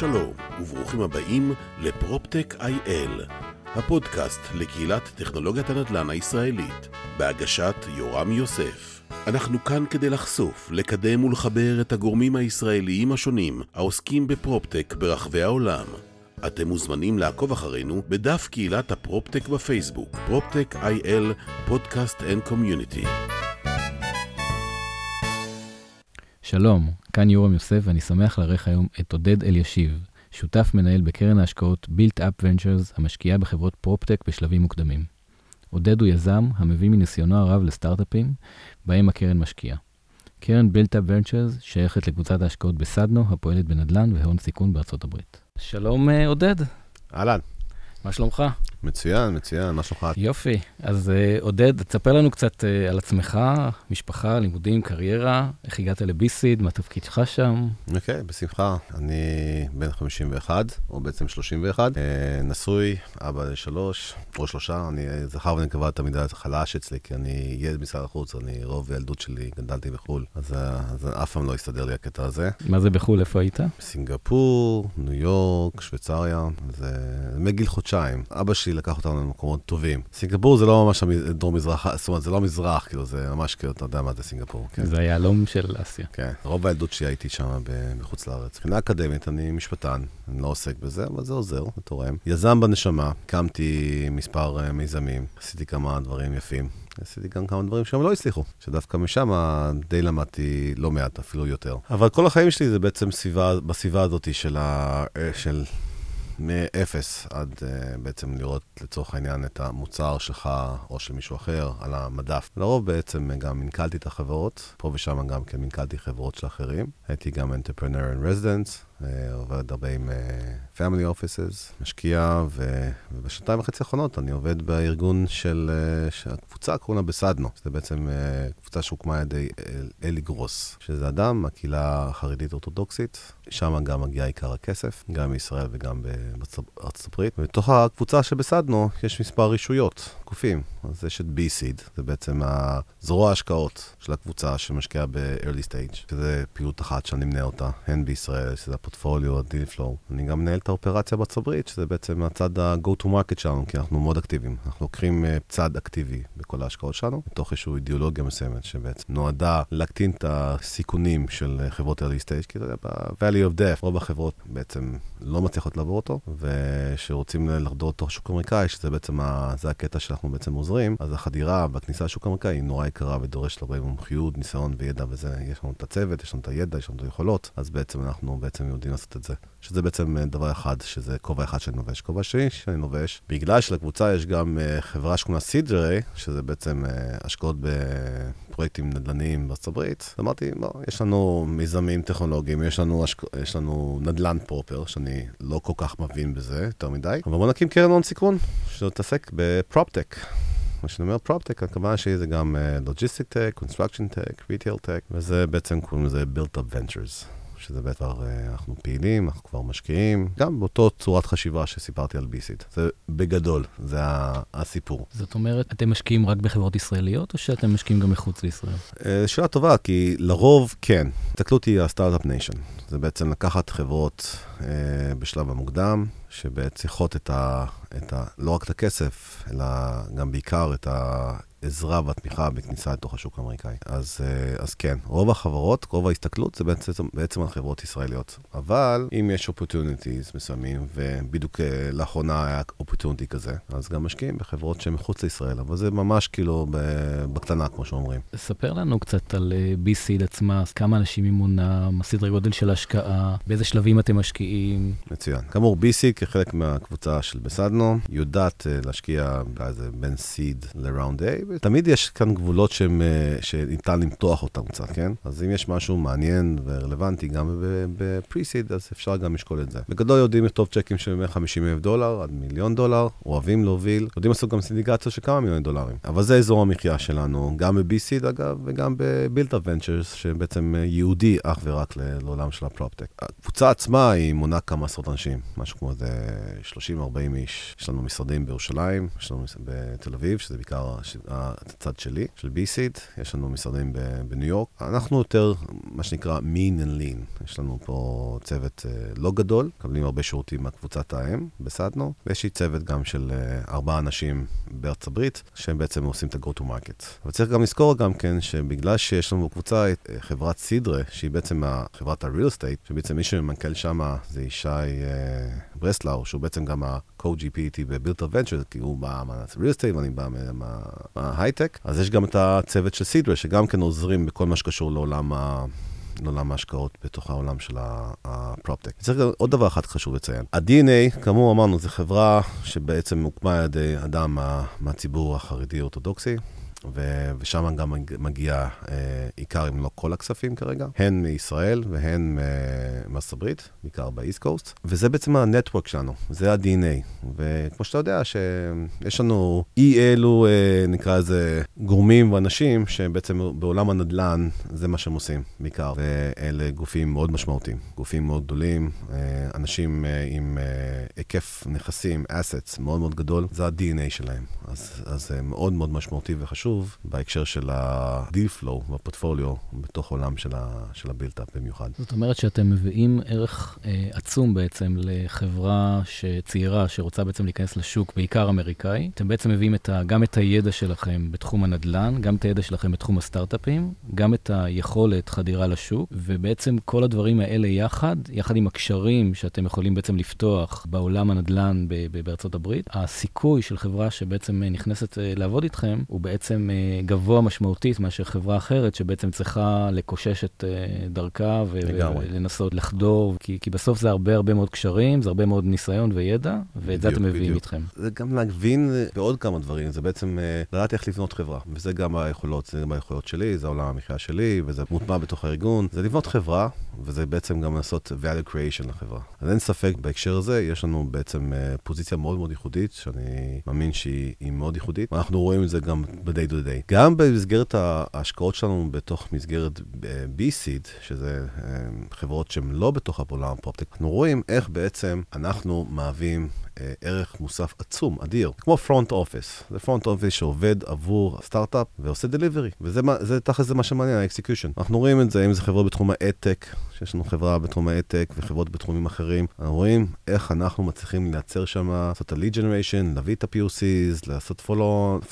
שלום, וברוכים הבאים ל PropTech IL, הפודקאסט לקהילת טכנולוגיית הנדל"ן הישראלית, בהגשת יורם יוסף. אנחנו כאן כדי לחשוף, לקדם ולחבר את הגורמים הישראליים השונים העוסקים ב PropTech ברחבי העולם. אתם מוזמנים לעקוב אחרינו בדף קהילת ה PropTech בפייסבוק, PropTech IL, podcast and community. שלום, כאן יורם יוסף ואני שמח לארח היום את עודד אלישיב, שותף מנהל בקרן ההשקעות Built Up Ventures המשקיעה בחברות PropTech בשלבים מוקדמים. עודד הוא יזם המביא מניסיונו הרב לסטארט-אפים, בהם הקרן משקיעה. קרן Built Up Ventures שייכת לקבוצת ההשקעות בסדנו, הפועלת בנדל"ן והון סיכון בארצות הברית. שלום אה, עודד, אהלן, מה שלומך? מצוין, מצוין, מה שלומך? יופי, אז אה, עודד, תספר לנו קצת אה, על עצמך, משפחה, לימודים, קריירה, איך הגעת לביסיד, מה תפקידך שם? אוקיי, בשמחה. אני בן 51, או בעצם 31, אה, נשוי, אבא לשלוש, או שלושה, אני זכר ונקבה תמיד חלש אצלי, כי אני ילד משרד החוץ, אני רוב הילדות שלי גדלתי בחו"ל, אז, אז אף פעם לא הסתדר לי הקטע הזה. מה זה בחו"ל, איפה היית? סינגפור, ניו יורק, שוויצריה, זה מגיל חודשיים. אבא שלי לקח אותנו למקומות טובים. סינגפור זה לא ממש המ- דרום מזרח, זאת אומרת, זה לא מזרח, כאילו, זה ממש כאילו, אתה יודע מה זה סינגפור. כן. זה היהלום של אסיה. כן, רוב הילדות שלי הייתי שם ב- מחוץ לארץ. מבחינה אקדמית, אני משפטן, אני לא עוסק בזה, אבל זה עוזר, זה תורם. יזם בנשמה, הקמתי מספר אה, מיזמים, עשיתי כמה דברים יפים. עשיתי גם כמה דברים שהם לא הצליחו, שדווקא משם די למדתי לא מעט, אפילו יותר. אבל כל החיים שלי זה בעצם סביבה, בסביבה הזאת של, ה, אה, של מאפס עד uh, בעצם לראות לצורך העניין את המוצר שלך או של מישהו אחר על המדף. לרוב בעצם גם מנכלתי את החברות, פה ושם גם כן מנכלתי חברות של אחרים. הייתי גם entrepreneur in residence, עובד הרבה עם uh, family offices, משקיע, ו... ובשנתיים וחצי האחרונות אני עובד בארגון של, uh, שהקבוצה קוראים לה בסדנו, שזה בעצם קבוצה שהוקמה על ידי אל- אלי גרוס, שזה אדם מהקהילה החרדית אורתודוקסית, שם גם מגיע עיקר הכסף, גם מישראל וגם בארצות הברית. ובתוך הקבוצה שבסדנו יש מספר רישויות, גופים. אז יש את B-Seed, זה בעצם הזרוע ההשקעות של הקבוצה שמשקיעה ב-early stage, שזה פעילות אחת שאני מנהל אותה, הן בישראל, שזה הפורטפוליו, ה-deal flow. אני גם מנהל את האופרציה בארצות הברית, שזה בעצם הצד ה-go to market שלנו, כי אנחנו מאוד אקטיביים. אנחנו לוקחים uh, צד אקטיבי בכל ההשקעות שלנו, מתוך איזושהי אידיאולוגיה מסוימת, שבעצם נועדה להקטין את הסיכונים של uh, חברות early stage, כי אתה יודע, ב-value of death, רוב החברות בעצם לא מצליחות לעבור אותו, ושרוצים לחדור לתוך השוק האמריקאי, שזה בעצם, ה- זה הקטע שאנחנו בעצם עוזרים, אז החדירה והכניסה לשוק האמריקאי היא נורא יקרה ודורשת הרבה מומחיות, ניסיון וידע וזה, יש לנו את הצוות, יש לנו את הידע, יש לנו את היכולות, אז בעצם אנחנו בעצם יודעים לעשות את זה. שזה בעצם אה, דבר אחד, שזה כובע אחד שאני לובש. כובע שני שאני לובש, בגלל שלקבוצה יש גם uh, חברה לה סידרי, שזה בעצם uh, השקעות בפרויקטים נדל"ניים בארצות הברית, אמרתי, לא, יש לנו מיזמים טכנולוגיים, יש לנו, השק... יש לנו נדל"ן proper, שאני לא כל כך מבין בזה יותר מדי, אבל בוא נקים קרן הון סיכון, שתתעסק ב proptech. מה שאני אומר proptech, הכוונה שלי זה גם logistic tech, construction tech, retail tech, וזה בעצם קוראים לזה built up ventures. שזה כבר, אה, אנחנו פעילים, אנחנו כבר משקיעים, גם באותו צורת חשיבה שסיפרתי על ביסיט. זה בגדול, זה ה- הסיפור. זאת אומרת, אתם משקיעים רק בחברות ישראליות, או שאתם משקיעים גם מחוץ לישראל? אה, שאלה טובה, כי לרוב כן. הסתכלות היא ה startup nation. זה בעצם לקחת חברות אה, בשלב המוקדם, שבעצם צריכות את ה, את ה... לא רק את הכסף, אלא גם בעיקר את העזרה והתמיכה בכניסה לתוך השוק האמריקאי. אז, אה, אז כן, רוב החברות, רוב ההסתכלות זה בעצם, בעצם על חברות ישראליות. אבל אם יש opportunities מסוימים, ובדיוק אה, לאחרונה היה opportunity כזה, אז גם משקיעים בחברות שהן מחוץ לישראל, אבל זה ממש כאילו בקטנה, כמו שאומרים. ספר לנו קצת על אה, B-Seed עצמה, אז כמה אנשים אימונה, מה סדרי גודל של השקעה, באיזה שלבים אתם משקיעים. מצוין. כאמור, BC כחלק מהקבוצה של בסדנו, יודעת להשקיע באיזה בין סיד לראונד A, ותמיד יש כאן גבולות שהם, uh, שניתן למתוח אותם קצת, כן? אז אם יש משהו מעניין ורלוונטי גם בפרי-סיד, אז אפשר גם לשקול את זה. בגדול יודעים לכתוב צ'קים של 150 אלף דולר עד מיליון דולר, אוהבים להוביל, יודעים לעשות גם סינדיגציה של כמה מיליוני דולרים. אבל זה אזור המחיה שלנו, גם ב-BC אגב, וגם ב-Built Up Ventures, שבעצם אה, ייעודי אך ורק לעולם של הפרופטק. הקבוצה עצמה היא מונה כמה עשרות אנשים, משהו כמו איזה 30-40 איש. יש לנו משרדים בירושלים, יש לנו בתל אביב, שזה בעיקר את הצד שלי, של B-Seed, יש לנו משרדים בניו יורק. אנחנו יותר, מה שנקרא mean and lean. יש לנו פה צוות לא גדול, מקבלים הרבה שירותים מהקבוצת האם בסדנו, ויש לי צוות גם של ארבעה אנשים בארצות הברית, שהם בעצם עושים את ה-go to market. אבל צריך גם לזכור גם כן, שבגלל שיש לנו בקבוצה את חברת סידרה, שהיא בעצם חברת ה-real estate, שבעצם מי שמנכ"ל שם זה ישי ברסלאו, שהוא בעצם גם ה-co-GP איתי ב-Built Venture, כי הוא בא מה-real estate ואני בא מה-הייטק. אז יש גם את הצוות של סידרה, שגם כן עוזרים בכל מה שקשור לעולם ה... לעולם ההשקעות בתוך העולם של הפרופטק. צריך גם עוד דבר אחד חשוב לציין. ה-DNA, כאמור אמרנו, זו חברה שבעצם הוקמה על ידי אדם מה, מהציבור החרדי-אורתודוקסי. ו- ושם גם מגיע אה, עיקר, אם לא כל הכספים כרגע, הן מישראל והן מארצות הברית, בעיקר באיסט קוסט, וזה בעצם הנטוורק שלנו, זה ה-DNA. וכמו שאתה יודע, שיש לנו אי אלו, אה, נקרא לזה, גורמים ואנשים שבעצם בעולם הנדל"ן, זה מה שהם עושים בעיקר, ואלה גופים מאוד משמעותיים, גופים מאוד גדולים, אה, אנשים אה, עם אה, היקף נכסים, assets מאוד מאוד גדול, זה ה-DNA שלהם. אז, אז זה מאוד מאוד משמעותי וחשוב. חשוב בהקשר של ה-deal flow בפורטפוליו, בתוך עולם של, ה- של הבילטאפ במיוחד. זאת אומרת שאתם מביאים ערך אה, עצום בעצם לחברה צעירה שרוצה בעצם להיכנס לשוק, בעיקר אמריקאי. אתם בעצם מביאים את ה- גם את הידע שלכם בתחום הנדל"ן, גם את הידע שלכם בתחום הסטארט-אפים, גם את היכולת חדירה לשוק, ובעצם כל הדברים האלה יחד, יחד עם הקשרים שאתם יכולים בעצם לפתוח בעולם הנדל"ן בארצות הברית, הסיכוי של חברה שבעצם נכנסת אה, לעבוד איתכם, הוא בעצם אה, גבוה משמעותית מאשר חברה אחרת, שבעצם צריכה לקושש את אה, דרכה ולנסות לחדור, כי, כי בסוף זה הרבה הרבה מאוד קשרים, זה הרבה מאוד ניסיון וידע, ואת זה אתם מביאים. איתכם. זה גם להבין בעוד כמה דברים, זה בעצם אה, לדעת איך לבנות חברה, וזה גם היכולות, זה גם היכולות שלי, זה עולם המחיה שלי, וזה מוטמע בתוך הארגון, זה לבנות חברה, וזה בעצם גם לעשות value creation לחברה. אז אין ספק בהקשר הזה, יש לנו בעצם פוזיציה מאוד מאוד ייחודית, שאני מאמין שהיא מאוד ייחודית, ואנחנו רואים את זה גם ב-day to day. גם במסגרת ההשקעות שלנו בתוך מסגרת B-Seed, שזה חברות שהן לא בתוך הפעולה הפרופטק, אנחנו רואים איך בעצם אנחנו מהווים ערך מוסף עצום, אדיר. כמו front office. זה front office שעובד עבור הסטארט-אפ ועושה delivery. וזה תכל'ס זה מה שמעניין, ה execution. אנחנו רואים את זה, אם זה חברות בתחום ה ad-tech, שיש לנו חברה בתחום ה ad-tech וחברות בתחומים אחרים. אנחנו רואים איך אנחנו מצליחים לייצר שם, לעשות ה-lead generation, להביא את ה-POCs, לעשות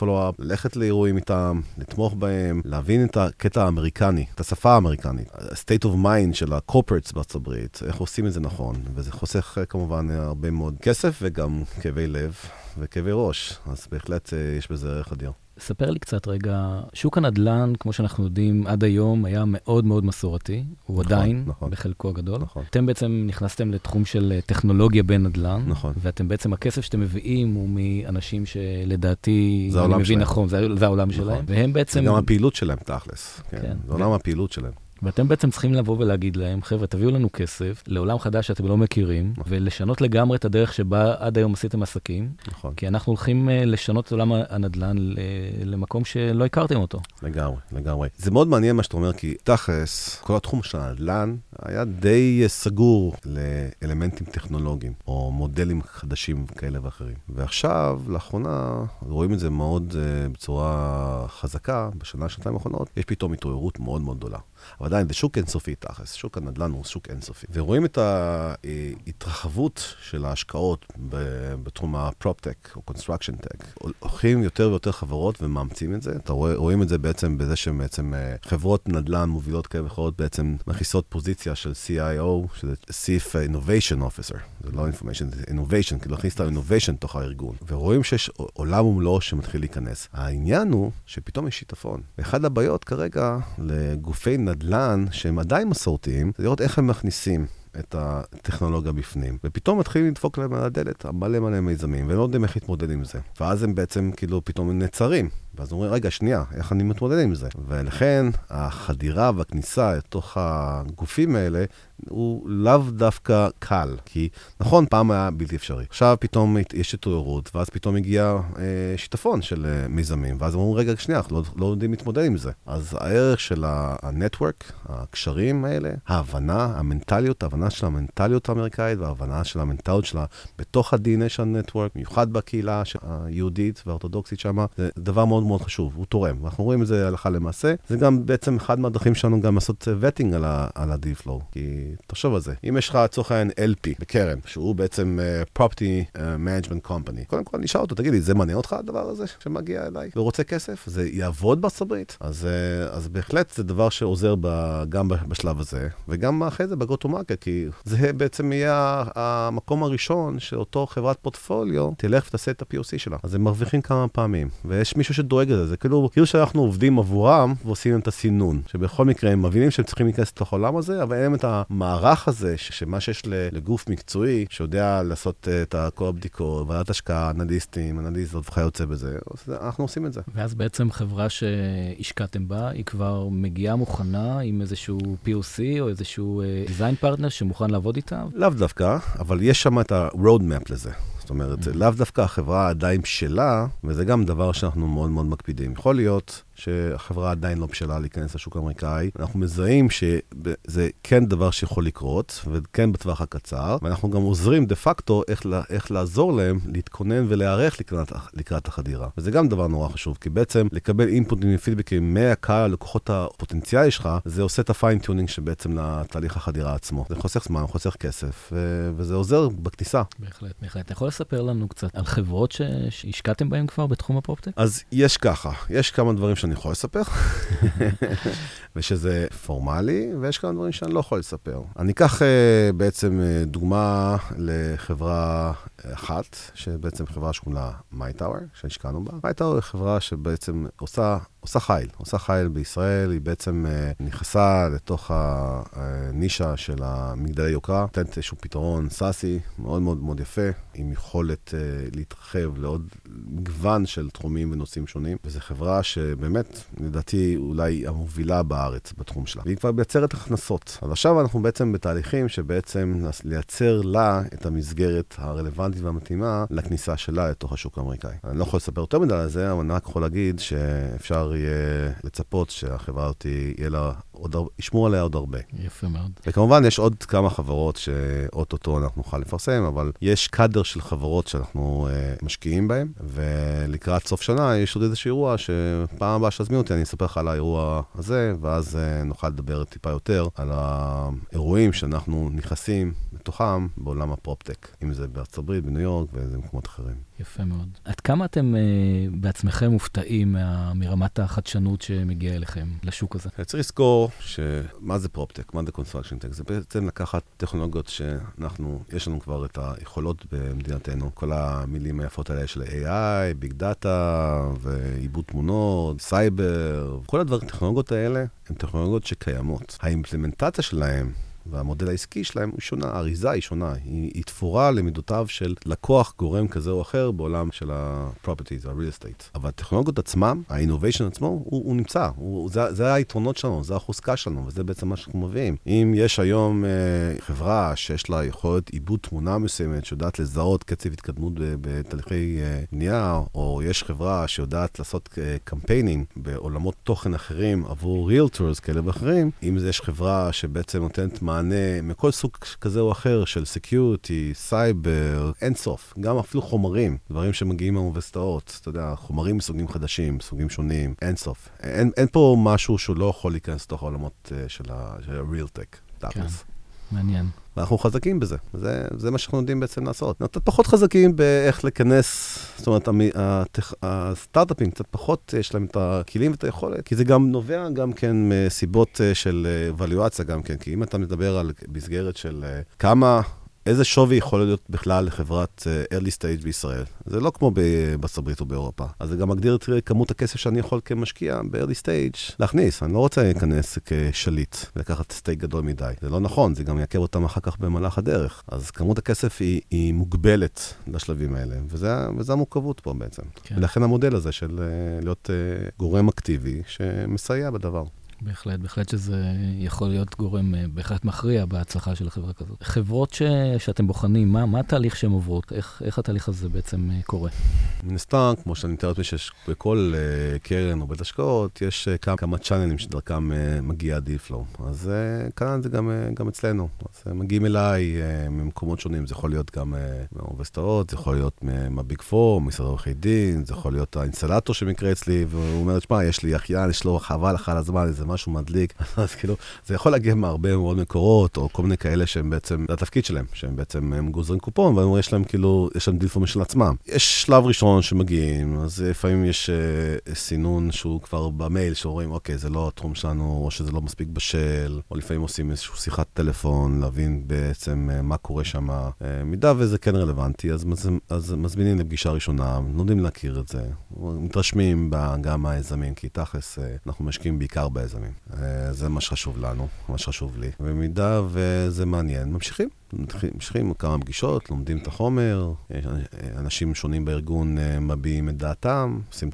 follow-up, ללכת לאירועים איתם, לתמוך בהם, להבין את הקטע האמריקני, את השפה האמריקנית, ה-state of mind של ה-corporates בארצות הברית, איך עושים את זה נכון. וזה חוסך כמובן הרבה מאוד כסף וגם כאבי לב וכאבי ראש, אז בהחלט יש בזה ערך אדיר. ספר לי קצת רגע, שוק הנדל"ן, כמו שאנחנו יודעים, עד היום היה מאוד מאוד מסורתי, הוא נכון, עדיין, נכון. בחלקו הגדול. נכון. אתם בעצם נכנסתם לתחום של טכנולוגיה בנדל"ן, נכון. ואתם בעצם, הכסף שאתם מביאים הוא מאנשים שלדעתי, זה העולם שלהם. נכון, זה, זה העולם נכון. שלהם, והם בעצם... זה גם הפעילות שלהם, תכלס. כן. כן. זה עולם הפעילות שלהם. ואתם בעצם צריכים לבוא ולהגיד להם, חבר'ה, תביאו לנו כסף לעולם חדש שאתם לא מכירים, נכון. ולשנות לגמרי את הדרך שבה עד היום עשיתם עסקים. נכון. כי אנחנו הולכים uh, לשנות את עולם הנדל"ן למקום שלא הכרתם אותו. לגמרי, לגמרי. זה מאוד מעניין מה שאתה אומר, כי תכלס, כל התחום של הנדל"ן היה די סגור לאלמנטים טכנולוגיים, או מודלים חדשים כאלה ואחרים. ועכשיו, לאחרונה, רואים את זה מאוד uh, בצורה חזקה, בשנה, שנתיים האחרונות, יש פתאום התעוררות מאוד מאוד גדולה. אבל עדיין, זה שוק אינסופי תכלס, שוק הנדל"ן הוא שוק אינסופי. ורואים את ההתרחבות של ההשקעות בתחום ה proptech או construction tech. הולכים יותר ויותר חברות ומאמצים את זה. אתה רואה, רואים את זה בעצם בזה שבעצם אה, חברות נדל"ן מובילות כאלה ואחרות בעצם מכניסות פוזיציה של CIO, שזה Chief Innovation Officer. זה לא Information, זה Innovation, כאילו להכניס את ה-Innovation תוך הארגון. ורואים שיש עולם ומלואו שמתחיל להיכנס. העניין הוא שפתאום יש שיטפון. ואחד הבעיות כרגע לגופי נדל"ן שהם עדיין מסורתיים, זה לראות איך הם מכניסים את הטכנולוגיה בפנים, ופתאום מתחילים לדפוק להם על הדלת מלא מלא מיזמים, והם לא יודעים איך להתמודד עם זה. ואז הם בעצם כאילו פתאום נעצרים. ואז אומרים, רגע, שנייה, איך אני מתמודד עם זה? ולכן החדירה והכניסה לתוך הגופים האלה הוא לאו דווקא קל. כי נכון, פעם היה בלתי אפשרי. עכשיו פתאום יש התעוררות, ואז פתאום הגיע אה, שיטפון של אה, מיזמים, ואז אומרים, רגע, שנייה, אנחנו לא, לא יודעים להתמודד עם זה. אז הערך של הנטוורק, הקשרים האלה, ההבנה, המנטליות, ההבנה של המנטליות האמריקאית וההבנה של המנטליות שלה בתוך ה-DNA של הנטוורק, במיוחד בקהילה היהודית והאורתודוקסית שם, זה דבר מאוד מאוד חשוב, הוא תורם. אנחנו רואים את זה הלכה למעשה. זה גם בעצם אחד מהדרכים שלנו גם לעשות וטינג על, על ה-deal flow. כי תחשוב על זה, אם יש לך לצורך העניין LP בקרן, שהוא בעצם uh, property uh, management company, קודם כל נשאל אותו, תגיד לי, זה מעניין אותך הדבר הזה שמגיע אליי ורוצה כסף? זה יעבוד בארצות הברית? אז, uh, אז בהחלט זה דבר שעוזר ב, גם בשלב הזה, וגם אחרי זה ב-go to market, כי זה בעצם יהיה המקום הראשון שאותו חברת פורטפוליו תלך ותעשה את ה-POC שלה. אז הם מרוויחים כמה פעמים, ויש מישהו שדואג לזה, זה כאילו, כאילו שאנחנו עובדים עבורם ועושים להם את הסינון, שבכל מקרה הם מבינים שהם צריכים להיכנס לתוך העולם הזה, אבל אין להם את המערך הזה, שמה שיש לגוף מקצועי, שיודע לעשות אה, את כל הבדיקות, ועדת השקעה, אנליסטים, אנליסטות וכיוצא בזה, אנחנו עושים את זה. ואז בעצם חברה שהשקעתם בה, היא כבר מגיעה מוכנה עם איזשהו POC או איזשהו אה, design partner שמוכן לעבוד איתה? לאו דווקא, אבל יש שם את ה-road map לזה. זאת אומרת, mm-hmm. לאו דווקא החברה עדיין בשלה, וזה גם דבר שאנחנו מאוד מאוד מקפידים. יכול להיות שהחברה עדיין לא בשלה להיכנס לשוק האמריקאי. אנחנו מזהים שזה כן דבר שיכול לקרות, וכן בטווח הקצר, ואנחנו גם עוזרים דה פקטו איך, איך לעזור להם להתכונן ולהיערך לקראת, לקראת החדירה. וזה גם דבר נורא חשוב, כי בעצם לקבל input ים ופידבקים מהקהל, הלקוחות הפוטנציאלי שלך, זה עושה את ה fine-tuning שבעצם לתהליך החדירה עצמו. זה חוסך זמן, חוסך כסף, וזה עוזר בכניסה. בהחלט, בהחלט. יכול לספר לנו קצת על חברות שהשקעתם בהן כבר בתחום ה proptech? אז יש ככה, יש כמה דברים שאני יכול לספר, ושזה פורמלי, ויש כמה דברים שאני לא יכול לספר. אני אקח אה, בעצם אה, דוגמה לחברה אחת, שבעצם חברה לה MyTower, שהשקענו בה. MyTower היא חברה שבעצם עושה עושה חייל, עושה חייל בישראל, היא בעצם אה, נכנסה לתוך הנישה של המגדלי יוקרה, נותנת איזשהו פתרון SaaS י, מאוד מאוד מאוד יפה, עם יכולת אה, להתרחב לעוד מגוון של תחומים ונושאים שונים, וזו חברה שבאמת, לדעתי, אולי המובילה בארץ בתחום שלה. והיא כבר מייצרת הכנסות. אז עכשיו אנחנו בעצם בתהליכים שבעצם לייצר לה את המסגרת הרלוונטית והמתאימה לכניסה שלה לתוך השוק האמריקאי. אני לא יכול לספר יותר מדי על זה, אבל אני רק יכול להגיד שאפשר יהיה לצפות שהחברה הזאת יהיה לה עוד הרבה, ישמעו עליה עוד הרבה. יפה מאוד. וכמובן, יש עוד כמה חברות שאו-טו-טו אנחנו נוכל לפרסם, אבל יש קאדר של חברות שאנחנו אה, משקיעים בהן, ולקראת סוף שנה יש עוד איזשהו אירוע שפעם הבאה שתזמין אותי, אני אספר לך על האירוע הזה, ואז אה, נוכל לדבר טיפה יותר על האירועים שאנחנו נכנסים לתוכם בעולם ה proptech, אם זה בארצות הברית, בניו יורק ואיזה מקומות אחרים. יפה מאוד. עד כמה אתם אה, בעצמכם מופתעים מה, מרמת החדשנות שמגיעה אליכם, לשוק הזה? צריך לזכור שמה זה proptech, מה זה construction tech, זה בעצם לקחת טכנולוגיות שאנחנו, יש לנו כבר את היכולות במדינתנו, כל המילים היפות האלה של AI, big data ועיבוד תמונות, סייבר, כל הדברים, הטכנולוגיות האלה הן טכנולוגיות שקיימות. ה implementation שלהן והמודל העסקי שלהם הוא שונה, האריזה היא שונה, היא, היא תפורה למידותיו של לקוח גורם כזה או אחר בעולם של ה-properties, ה-real estate. אבל הטכנולוגיות עצמם, ה-innovation עצמו, הוא, הוא נמצא, הוא, זה, זה היתרונות שלנו, זה החוזקה שלנו, וזה בעצם מה שאנחנו מביאים. אם יש היום אה, חברה שיש לה יכולת עיבוד תמונה מסוימת, שיודעת לזהות קצב התקדמות בתהליכי אה, בנייה, או יש חברה שיודעת לעשות אה, קמפיינים בעולמות תוכן אחרים עבור realtors כאלה ואחרים, אם יש חברה שבעצם נותנת מענה מכל סוג כזה או אחר של security, סייבר, אין סוף. גם אפילו חומרים, דברים שמגיעים מהאוניברסיטאות, אתה יודע, חומרים מסוגים חדשים, סוגים שונים, אין סוף. אין, אין פה משהו שהוא לא יכול להיכנס לתוך העולמות אה, של ה-real tech, כן, מעניין. ואנחנו חזקים בזה, זה, זה מה שאנחנו יודעים בעצם לעשות. קצת פחות חזקים באיך לכנס, זאת אומרת, הסטארט-אפים קצת פחות יש להם את הכלים ואת היכולת, כי זה גם נובע גם כן מסיבות אה, של ווליואציה גם כן, כי אם אתה מדבר על מסגרת של אה, כמה... איזה שווי יכול להיות בכלל לחברת uh, early stage בישראל? זה לא כמו בארצות הברית או באירופה. אז זה גם מגדיר את כמות הכסף שאני יכול כמשקיע ב-early stage להכניס. אני לא רוצה להיכנס כשליט ולקחת סטייק גדול מדי. זה לא נכון, זה גם יעכב אותם אחר כך במהלך הדרך. אז כמות הכסף היא, היא מוגבלת לשלבים האלה, וזה, וזה המורכבות פה בעצם. כן. ולכן המודל הזה של uh, להיות uh, גורם אקטיבי שמסייע בדבר. בהחלט, בהחלט שזה יכול להיות גורם אה, בהחלט מכריע בהצלחה של החברה כזאת. חברות ש... שאתם בוחנים, מה, מה התהליך שהן עוברות? איך, איך התהליך הזה בעצם אה, קורה? מן הסתם, כמו שאני מתאר לעצמי בכל אה, קרן או בית השקעות, יש אה, כמה, כמה channel ים שדרכם אה, מגיע ה deal flow. אז אה, כאן זה גם, אה, גם אצלנו. אז אה, מגיעים אליי אה, ממקומות שונים, זה יכול להיות גם אה, מהאוניברסיטאות, זה יכול להיות מה Big Four, משרד עורכי דין, זה יכול להיות האינסטלטור שמקרה אצלי, והוא אומר, שמע, יש לי אחיין, יש לו חבל לך על הזמן, איזה משהו מדליק. אז כאילו, זה יכול להגיע מהרבה מאוד מקורות, או כל מיני כאלה שהם בעצם, זה התפקיד שלהם, שהם בעצם הם גוזרים קופון, ויש להם כאילו, יש להם דילפון משל עצמם. יש שלב ראשון שמגיעים, אז לפעמים יש uh, סינון שהוא כבר במייל, שאומרים, אוקיי, זה לא התחום שלנו, או שזה לא מספיק בשל, או לפעמים עושים איזושהי שיחת טלפון, להבין בעצם uh, מה קורה שם. Uh, מידה וזה כן רלוונטי, אז, אז, אז מזמינים לפגישה ראשונה, נותנים להכיר את זה, מתרשמים גם מהיזמים, כי תכלס, אנחנו משקיעים בעיקר ביזמים. Uh, זה מה שחשוב לנו, מה שחשוב לי. במידה וזה מעניין, ממשיכים. ממשיכים כמה פגישות, לומדים את החומר, אנשים שונים בארגון אה, מביעים את דעתם, עושים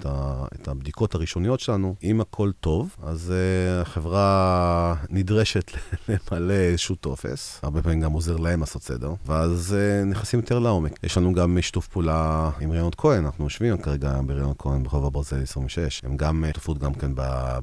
את הבדיקות הראשוניות שלנו. אם הכל טוב, אז אה, החברה נדרשת למלא איזשהו טופס, הרבה פעמים גם עוזר להם לעשות סדר, ואז אה, נכנסים יותר לעומק. יש לנו גם שיתוף פעולה עם ראיונות כהן, אנחנו יושבים כרגע בראיונות כהן ברחוב הברזל 26. הם גם שותפות גם כן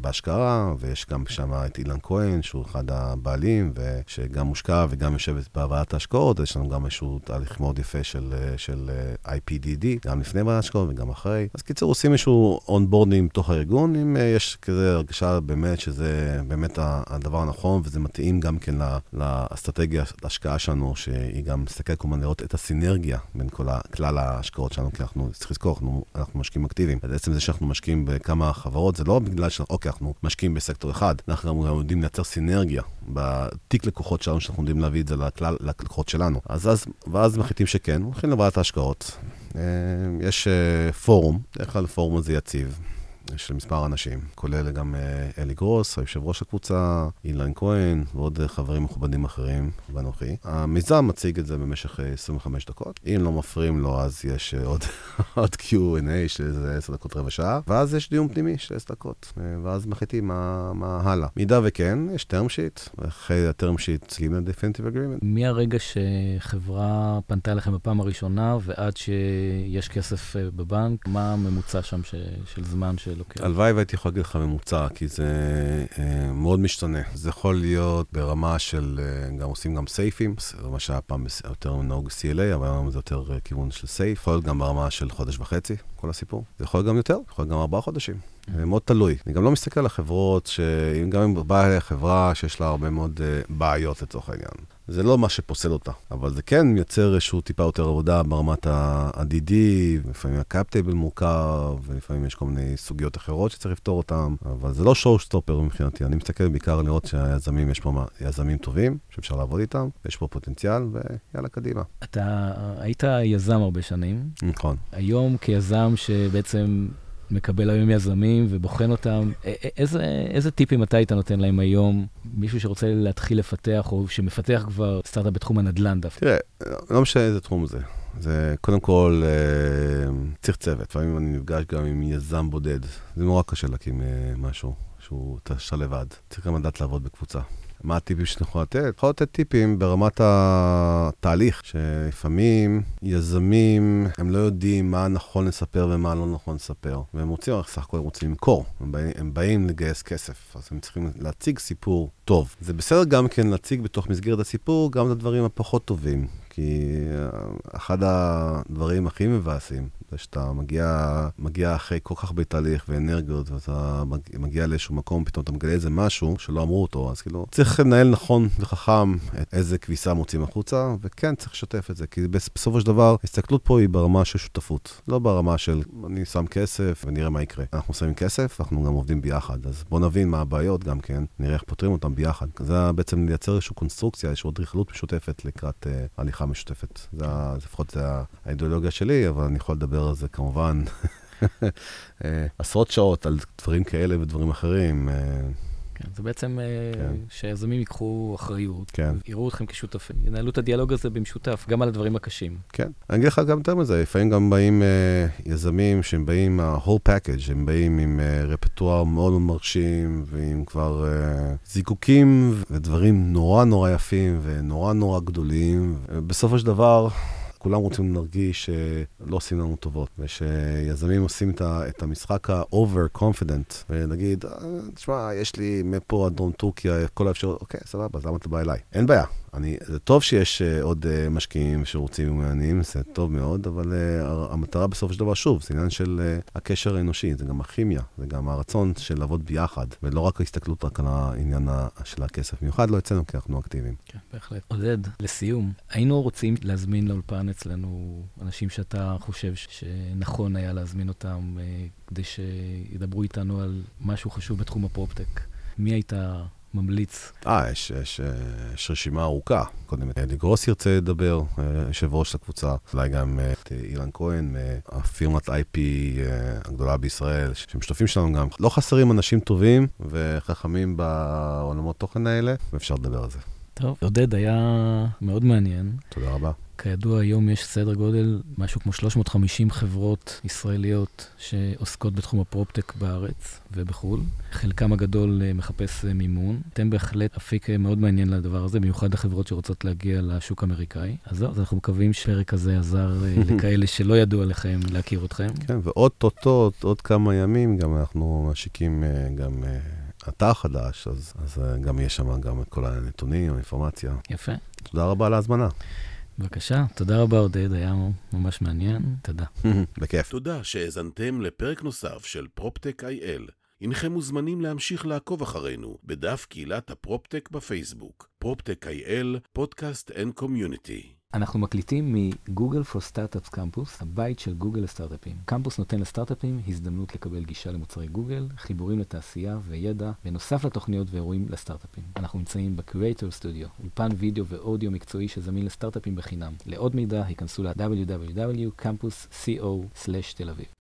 בהשקעה, ויש גם שם את אילן כהן, שהוא אחד הבעלים, ושגם מושקע וגם יושבת בהבאת ועדת ההשקעות, יש לנו גם איזשהו תהליך מאוד יפה של, אה, של אה, IPDD, גם לפני ועדת ההשקעות וגם אחרי. אז קיצור, עושים איזשהו onboarding תוך הארגון, אם אה, יש כזה הרגשה באמת שזה באמת הדבר הנכון, וזה מתאים גם כן לאסטרטגיה, להשקעה שלנו, שהיא גם מסתכלת כמובן לראות את הסינרגיה בין כל כלל ההשקעות שלנו, כי אנחנו, צריך לזכור, אנחנו, אנחנו משקיעים אקטיביים. בעצם זה שאנחנו משקיעים בכמה חברות, זה לא בגלל שאוקיי, אנחנו משקיעים בסקטור אחד, אנחנו גם יודעים לייצר סינרגיה בתיק לקוחות שלנו, שאנחנו יודעים להביא את זה לכלל, לקוחות שלנו. אז, אז, ואז מחליטים שכן, הולכים לוועדת ההשקעות. אה, יש אה, פורום, בדרך כלל הפורום הזה יציב. של מספר אנשים, כולל גם אה, אלי גרוס, היושב ראש הקבוצה, אילן כהן ועוד חברים מכובדים אחרים, ואנוכי. המיזם מציג את זה במשך 25 דקות. אם לא מפריעים לו, אז יש עוד, עוד Q&A של איזה 10 דקות רבע שעה, ואז יש דיון פנימי של 10 דקות, ואז מחליטים מה, מה הלאה. מידה וכן, יש term sheet, ואחרי ה-term sheet צריכים ל-definitive agreement. מהרגע שחברה פנתה אליכם בפעם הראשונה ועד שיש כסף בבנק, מה הממוצע שם ש, של זמן של... לוקח? הלוואי והייתי יכול להגיד לך ממוצע, כי זה אה, מאוד משתנה. זה יכול להיות ברמה של, אה, גם עושים גם סייפים, זה מה שהיה פעם יותר נהוג CLA, אבל היום זה יותר אה, כיוון של סייף. יכול להיות גם ברמה של חודש וחצי, כל הסיפור. זה יכול להיות גם יותר, יכול להיות גם ארבעה חודשים. זה מאוד תלוי. אני גם לא מסתכל על החברות, גם אם באה חברה שיש לה הרבה מאוד אה, בעיות לצורך העניין. זה לא מה שפוסל אותה, אבל זה כן מייצר איזשהו טיפה יותר עבודה ברמת ה-DD, לפעמים ה cap table מורכב, ולפעמים יש כל מיני סוגיות אחרות שצריך לפתור אותן, אבל זה לא show stopper מבחינתי, אני מסתכל בעיקר לראות שהיזמים, יש פה יזמים טובים, שאפשר לעבוד איתם, יש פה פוטנציאל, ויאללה, קדימה. אתה היית יזם הרבה שנים. נכון. היום כיזם שבעצם... מקבל היום יזמים ובוחן אותם. איזה, איזה טיפים אתה היית נותן להם היום, מישהו שרוצה להתחיל לפתח או שמפתח כבר סטארט-אפ בתחום הנדל"ן דווקא? תראה, לא משנה איזה תחום זה. זה קודם כל אה, צריך צוות. לפעמים אני נפגש גם עם יזם בודד. זה נורא קשה להקים אה, משהו שהוא תשע לבד. צריך גם לדעת לעבוד בקבוצה. מה הטיפים שאני יכול לתת? יכול לתת טיפים ברמת התהליך, שלפעמים יזמים, הם לא יודעים מה נכון לספר ומה לא נכון לספר. והם רוצים, סך הכל הם רוצים למכור, הם באים, הם באים לגייס כסף, אז הם צריכים להציג סיפור טוב. זה בסדר גם כן להציג בתוך מסגרת הסיפור גם את הדברים הפחות טובים. כי אחד הדברים הכי מבאסים שאתה מגיע, מגיע אחרי כל כך הרבה תהליך ואנרגיות, ואתה מגיע לאיזשהו מקום, פתאום אתה מגלה איזה משהו שלא אמרו אותו, אז כאילו, צריך לנהל נכון וחכם איזה כביסה מוצאים החוצה, וכן, צריך לשתף את זה, כי בסופו של דבר, ההסתכלות פה היא ברמה של שותפות, לא ברמה של אני שם כסף ונראה מה יקרה. אנחנו שמים כסף, אנחנו גם עובדים ביחד, אז בואו נבין מה הבעיות גם כן, נראה איך פותרים אותם ביחד. זה בעצם לייצר איזושהי קונסטרוקציה, איזושהי אדריכלות משותפת לקראת uh, הליכה משותפת. זה, לפחות זה האידיאולוגיה שלי, אבל אני יכול לדבר לדבר על זה כמובן אה, עשרות שעות על דברים כאלה ודברים אחרים. אה. כן, זה בעצם כן. כן. שיזמים ייקחו אחריות, כן. יראו אתכם כשותפים, ינהלו את הדיאלוג הזה במשותף, גם על הדברים הקשים. כן. אני אגיד לך גם יותר מזה, לפעמים גם באים אה, יזמים שהם באים, ה-whole package, הם באים עם אה, רפטואר מאוד מרשים, ועם כבר אה, זיקוקים ודברים נורא נורא יפים ונורא נורא גדולים. בסופו של דבר... כולם רוצים להרגיש שלא עושים לנו טובות, ושיזמים עושים את, את המשחק ה-over confident, ונגיד, "אה, תשמע, יש לי מפה עד דרום טורקיה, כל האפשרות, אוקיי, סבבה, אז למה אתה בא אליי? אין בעיה. אני, זה טוב שיש uh, עוד uh, משקיעים שרוצים ומעניינים, זה טוב מאוד, אבל המטרה בסופו של דבר, שוב, זה עניין של הקשר האנושי, זה גם הכימיה, זה גם הרצון של לעבוד ביחד, ולא רק ההסתכלות רק על העניין של הכסף. במיוחד לא אצלנו, כי אנחנו אקטיביים. כן, בהחלט. עודד, לסיום, היינו רוצים להזמין לאולפן אצלנו אנשים שאתה חושב שנכון היה להזמין אותם אה, כדי שידברו איתנו על משהו חשוב בתחום הפרופטק. מי היית ממליץ? אה, יש, יש, אה, יש רשימה ארוכה. קודם אלי גרוס ירצה לדבר, אה, יושב ראש לקבוצה, אולי גם את אילן כהן, הפירמת IP הגדולה בישראל, שהם שותפים שלנו גם. לא חסרים אנשים טובים וחכמים בעולמות תוכן האלה, ואפשר לדבר על זה. טוב, עודד, היה מאוד מעניין. תודה רבה. כידוע, היום יש סדר גודל, משהו כמו 350 חברות ישראליות שעוסקות בתחום הפרופטק בארץ ובחו"ל. חלקם הגדול אה, מחפש אה, מימון. אתם בהחלט אפיק אה, מאוד מעניין לדבר הזה, במיוחד לחברות שרוצות להגיע לשוק האמריקאי. אז זהו, אז אנחנו מקווים שהפרק הזה עזר לכאלה שלא ידעו עליכם להכיר אתכם. כן, ועוד טוטות, עוד כמה ימים, גם אנחנו משיקים גם אתר חדש, אז, אז גם יש שם גם את כל הנתונים, האינפורמציה. יפה. תודה רבה על ההזמנה. בבקשה, תודה רבה עודד, היה ממש מעניין. תודה. בכיף. תודה שהאזנתם לפרק נוסף של PropTech IL. הנכם מוזמנים להמשיך לעקוב אחרינו בדף קהילת ה PropTech בפייסבוק. PropTech IL, podcast and community. אנחנו מקליטים מ Google for Startups Campus, הבית של גוגל לסטארט-אפים. קמפוס נותן לסטארט-אפים הזדמנות לקבל גישה למוצרי גוגל, חיבורים לתעשייה וידע, בנוסף לתוכניות ואירועים לסטארט-אפים. אנחנו נמצאים ב-Creator Studio, אולפן וידאו ואודיו מקצועי שזמין לסטארט-אפים בחינם. לעוד מידע, היכנסו ל-www.campus.co/תל אביב.